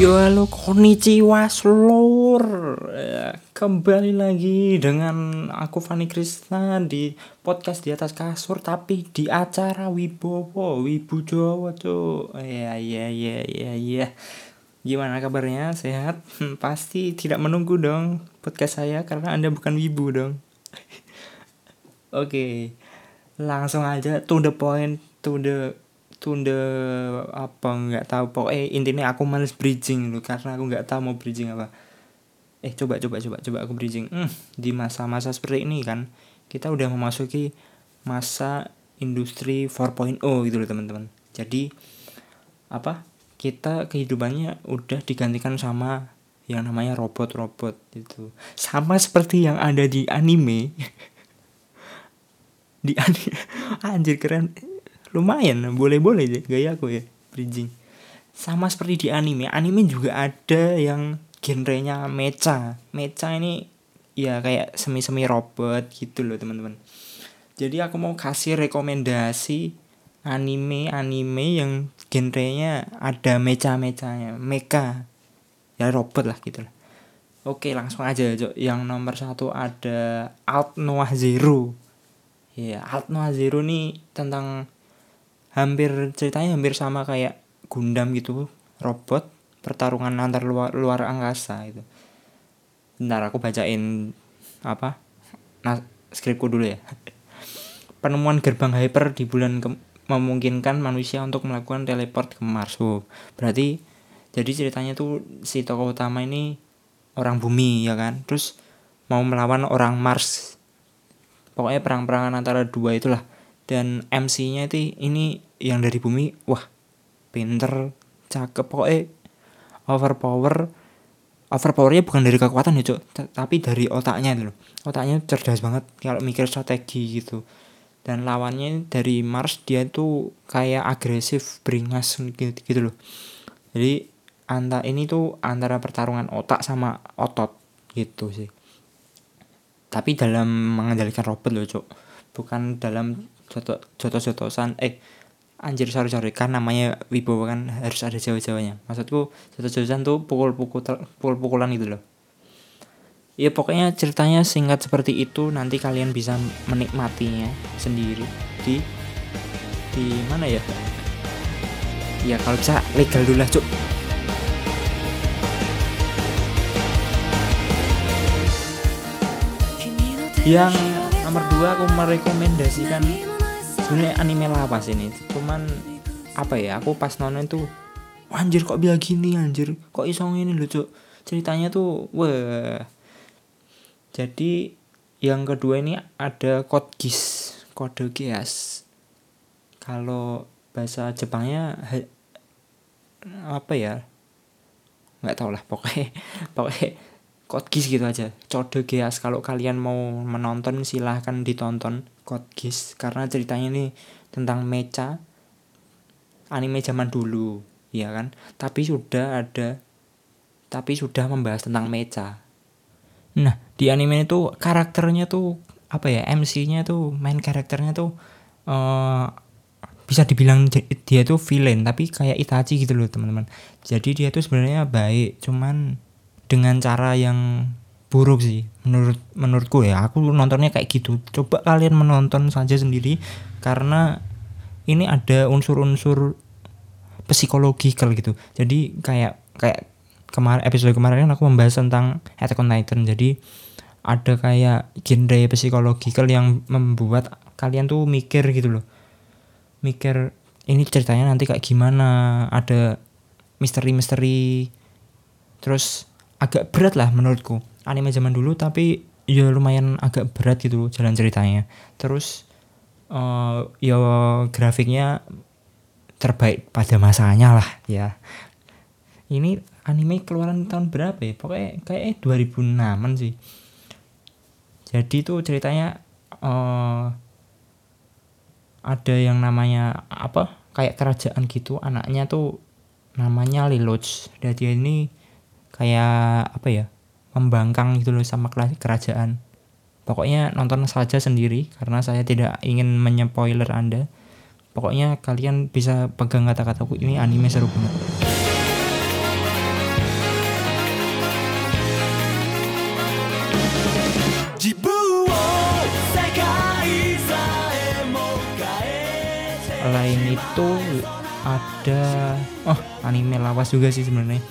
Yo halo konnichiwa seluruh Ya, Kembali lagi dengan aku Fani Krisna di podcast di atas kasur Tapi di acara Wibowo, Wibu Jawa tuh Ya ya ya ya ya Gimana kabarnya? Sehat? Hmm, pasti tidak menunggu dong podcast saya karena anda bukan wibu dong Oke Langsung aja to the point To the tunda apa nggak tahu. Pokoknya intinya aku males bridging lu karena aku nggak tahu mau bridging apa. Eh coba coba coba coba aku bridging. Hmm, di masa-masa seperti ini kan kita udah memasuki masa industri 4.0 gitu loh teman-teman. Jadi apa kita kehidupannya udah digantikan sama yang namanya robot-robot gitu. Sama seperti yang ada di anime. Di anime anjir keren lumayan boleh-boleh gaya aku ya bridging. Sama seperti di anime anime juga ada yang genrenya mecha. Mecha ini ya kayak semi-semi robot gitu loh teman-teman. Jadi aku mau kasih rekomendasi anime anime yang genrenya ada mecha-mechanya. Mecha. Ya robot lah gitu lah. Oke langsung aja Cok. yang nomor satu ada Alt Noah Zero. Ya Alt Noah Zero nih tentang hampir ceritanya hampir sama kayak Gundam gitu robot pertarungan antar luar luar angkasa itu. Bentar aku bacain apa nah skripku dulu ya. Penemuan gerbang hyper di bulan ke memungkinkan manusia untuk melakukan teleport ke Mars. Oh, berarti jadi ceritanya tuh si tokoh utama ini orang bumi ya kan? Terus mau melawan orang Mars. Pokoknya perang-perangan antara dua itulah dan MC-nya itu ini yang dari bumi wah pinter cakep. Pokoknya overpower. Overpowernya bukan dari kekuatan ya cok tapi dari otaknya itu loh. Otaknya cerdas banget kalau mikir strategi gitu. Dan lawannya dari Mars dia tuh kayak agresif beringas gitu, gitu loh. Jadi antara ini tuh antara pertarungan otak sama otot gitu sih. Tapi dalam mengendalikan robot loh cok bukan dalam jotos jotos-jotosan eh anjir sorry sorry kan namanya wibawa kan harus ada jawa-jawanya. Maksudku jotos-jotosan tuh pukul-pukul pukul-pukulan gitu loh. Ya pokoknya ceritanya singkat seperti itu nanti kalian bisa menikmatinya sendiri. Di di mana ya? Ya kalau bisa legal dulu lah cuk. Yang nomor dua aku merekomendasikan sebenarnya anime lawas ini. Cuman apa ya aku pas nonton itu anjir kok bilang gini anjir? Kok isong ini lucu ceritanya tuh wah jadi yang kedua ini ada kode gis kode gias kalau bahasa Jepangnya apa ya? Nggak tau lah pokoknya pokoknya Kodgis gitu aja. Code Geas kalau kalian mau menonton silahkan ditonton Kodgis karena ceritanya ini tentang mecha anime zaman dulu ya kan? Tapi sudah ada tapi sudah membahas tentang mecha. Nah di anime itu karakternya tuh apa ya MC-nya tuh main karakternya tuh uh, bisa dibilang dia tuh villain tapi kayak Itachi gitu loh teman-teman. Jadi dia tuh sebenarnya baik cuman dengan cara yang buruk sih menurut menurutku ya. Aku nontonnya kayak gitu. Coba kalian menonton saja sendiri karena ini ada unsur-unsur psikologikal gitu. Jadi kayak kayak kemarin episode kemarin aku membahas tentang Attack on Titan. Jadi ada kayak genre psikologikal yang membuat kalian tuh mikir gitu loh. Mikir ini ceritanya nanti kayak gimana? Ada misteri-misteri. Terus agak berat lah menurutku anime zaman dulu tapi ya lumayan agak berat gitu jalan ceritanya. Terus uh, ya grafiknya terbaik pada masanya lah ya. Ini anime keluaran tahun berapa ya? Pokoknya kayak 2006an sih. Jadi tuh ceritanya uh, ada yang namanya apa kayak kerajaan gitu. Anaknya tuh namanya Liloch dan dia ini kayak apa ya membangkang gitu loh sama kerajaan. Pokoknya nonton saja sendiri karena saya tidak ingin menyepoiler Anda. Pokoknya kalian bisa pegang kata-kataku ini anime seru banget. Lain itu ada oh anime lawas juga sih sebenarnya.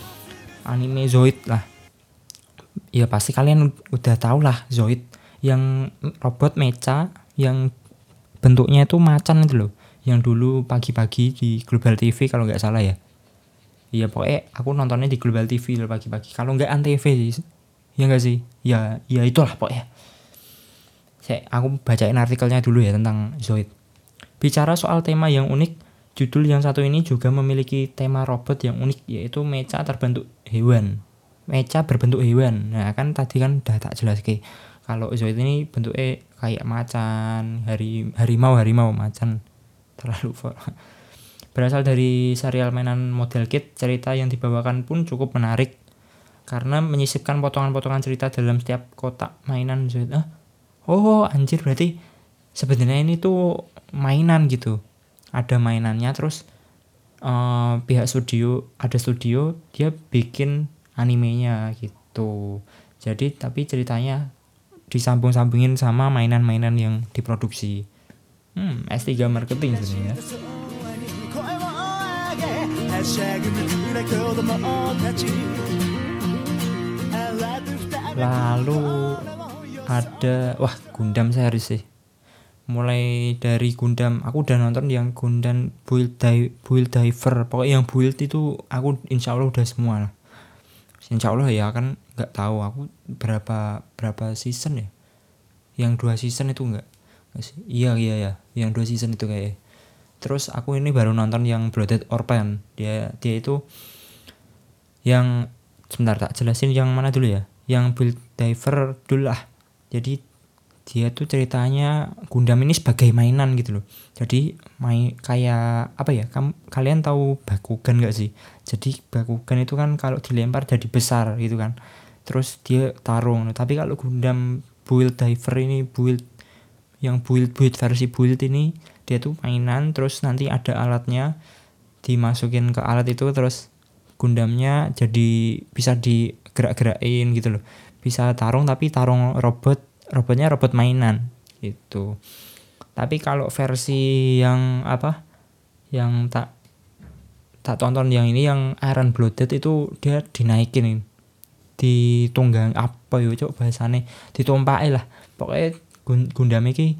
Anime Zoid lah ya pasti kalian udah tau lah Zoid yang robot mecha yang bentuknya itu macan itu loh. Yang dulu pagi-pagi di Global TV kalau nggak salah ya. Iya pokoknya aku nontonnya di Global TV loh pagi-pagi. Kalau nggak antv sih ya nggak sih? Ya ya itulah pokoknya. Saya aku bacain artikelnya dulu ya tentang Zoid. Bicara soal tema yang unik Judul yang satu ini juga memiliki tema robot yang unik yaitu mecha terbentuk hewan. Mecha berbentuk hewan. Nah, kan tadi kan udah tak jelas ke. Kalau Zoid ini bentuknya kayak macan, hari harimau harimau macan terlalu Berasal dari serial mainan model kit, cerita yang dibawakan pun cukup menarik karena menyisipkan potongan-potongan cerita dalam setiap kotak mainan Zoid. Ah, oh anjir berarti sebenarnya ini tuh mainan gitu ada mainannya terus uh, pihak studio ada studio dia bikin animenya gitu. Jadi tapi ceritanya disambung-sambungin sama mainan-mainan yang diproduksi. Hmm S3 marketing sebenarnya lalu ada wah Gundam series sih. Mulai dari Gundam aku udah nonton yang Gundam Build Di Build Diver. Pokoknya yang build itu aku insya Allah udah semua lah insya Allah ya kan nggak tahu aku berapa berapa season ya. Yang dua season itu enggak iya iya ya yang dua season itu kayak. Terus aku ini baru nonton yang Blooded Orphan. Dia dia itu yang sebentar tak jelasin yang mana dulu ya? Yang Build Diver dulu lah. Jadi dia tuh ceritanya Gundam ini sebagai mainan gitu loh. Jadi main kayak apa ya kamu kalian tahu Bakugan gak sih? Jadi Bakugan itu kan kalau dilempar jadi besar gitu kan. Terus dia tarung. Tapi kalau Gundam Build Diver ini build yang build build versi build ini dia tuh mainan terus nanti ada alatnya dimasukin ke alat itu terus Gundamnya jadi bisa digerak-gerakin gitu loh. Bisa tarung tapi tarung robot robotnya robot mainan itu tapi kalau versi yang apa yang tak tak tonton yang ini yang Iron Blooded itu dia dinaikin ditunggang apa yo cok bahasane? Ditumpai lah. Pokoknya Gundam ini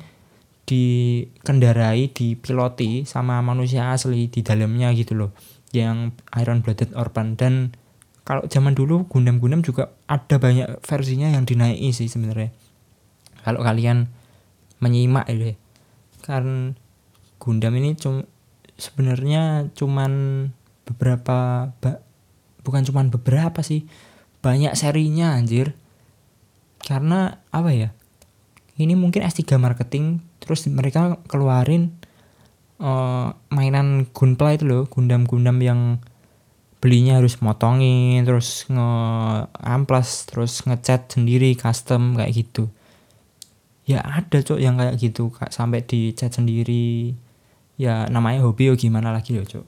dikendarai dipiloti sama manusia asli di dalamnya gitu loh. Yang Iron Blooded Orphan. Dan kalau zaman dulu Gundam-Gundam juga ada banyak versinya yang dinaiki sih sebenarnya kalau kalian menyimak itu ya. kan Gundam ini cum sebenarnya cuman beberapa ba, bukan cuman beberapa sih banyak serinya anjir karena apa ya ini mungkin S3 marketing terus mereka keluarin uh, mainan Gunpla itu loh Gundam-Gundam yang belinya harus motongin terus nge amplas terus ngecat sendiri custom kayak gitu ya ada cok yang kayak gitu kak. Sampai di chat sendiri. Ya namanya hobi yo gimana lagi yo cok.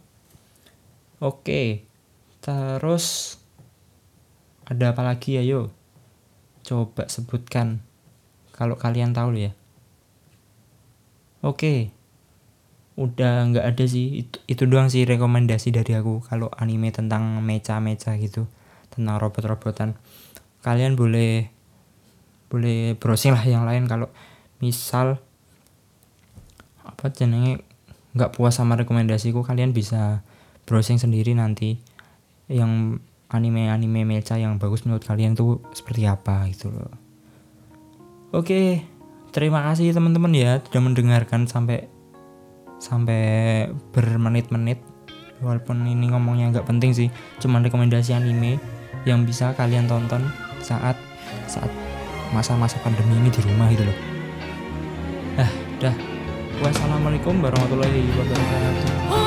Oke terus ada apa lagi ya yo? Coba sebutkan kalau kalian tahu ya. Oke udah nggak ada sih. Itu, itu doang sih rekomendasi dari aku kalau anime tentang mecha-mecha gitu tentang robot-robotan. Kalian boleh boleh browsing lah yang lain kalau misal apa jenenge nggak puas sama rekomendasiku kalian bisa browsing sendiri nanti yang anime-anime mecha yang bagus menurut kalian tuh seperti apa gitu loh. Oke, terima kasih teman-teman ya sudah mendengarkan sampai sampai bermenit-menit walaupun ini ngomongnya nggak penting sih cuman rekomendasi anime yang bisa kalian tonton saat saat masa-masa pandemi ini di rumah gitu loh. Ah dah. Wassalamualaikum warahmatullahi wabarakatuh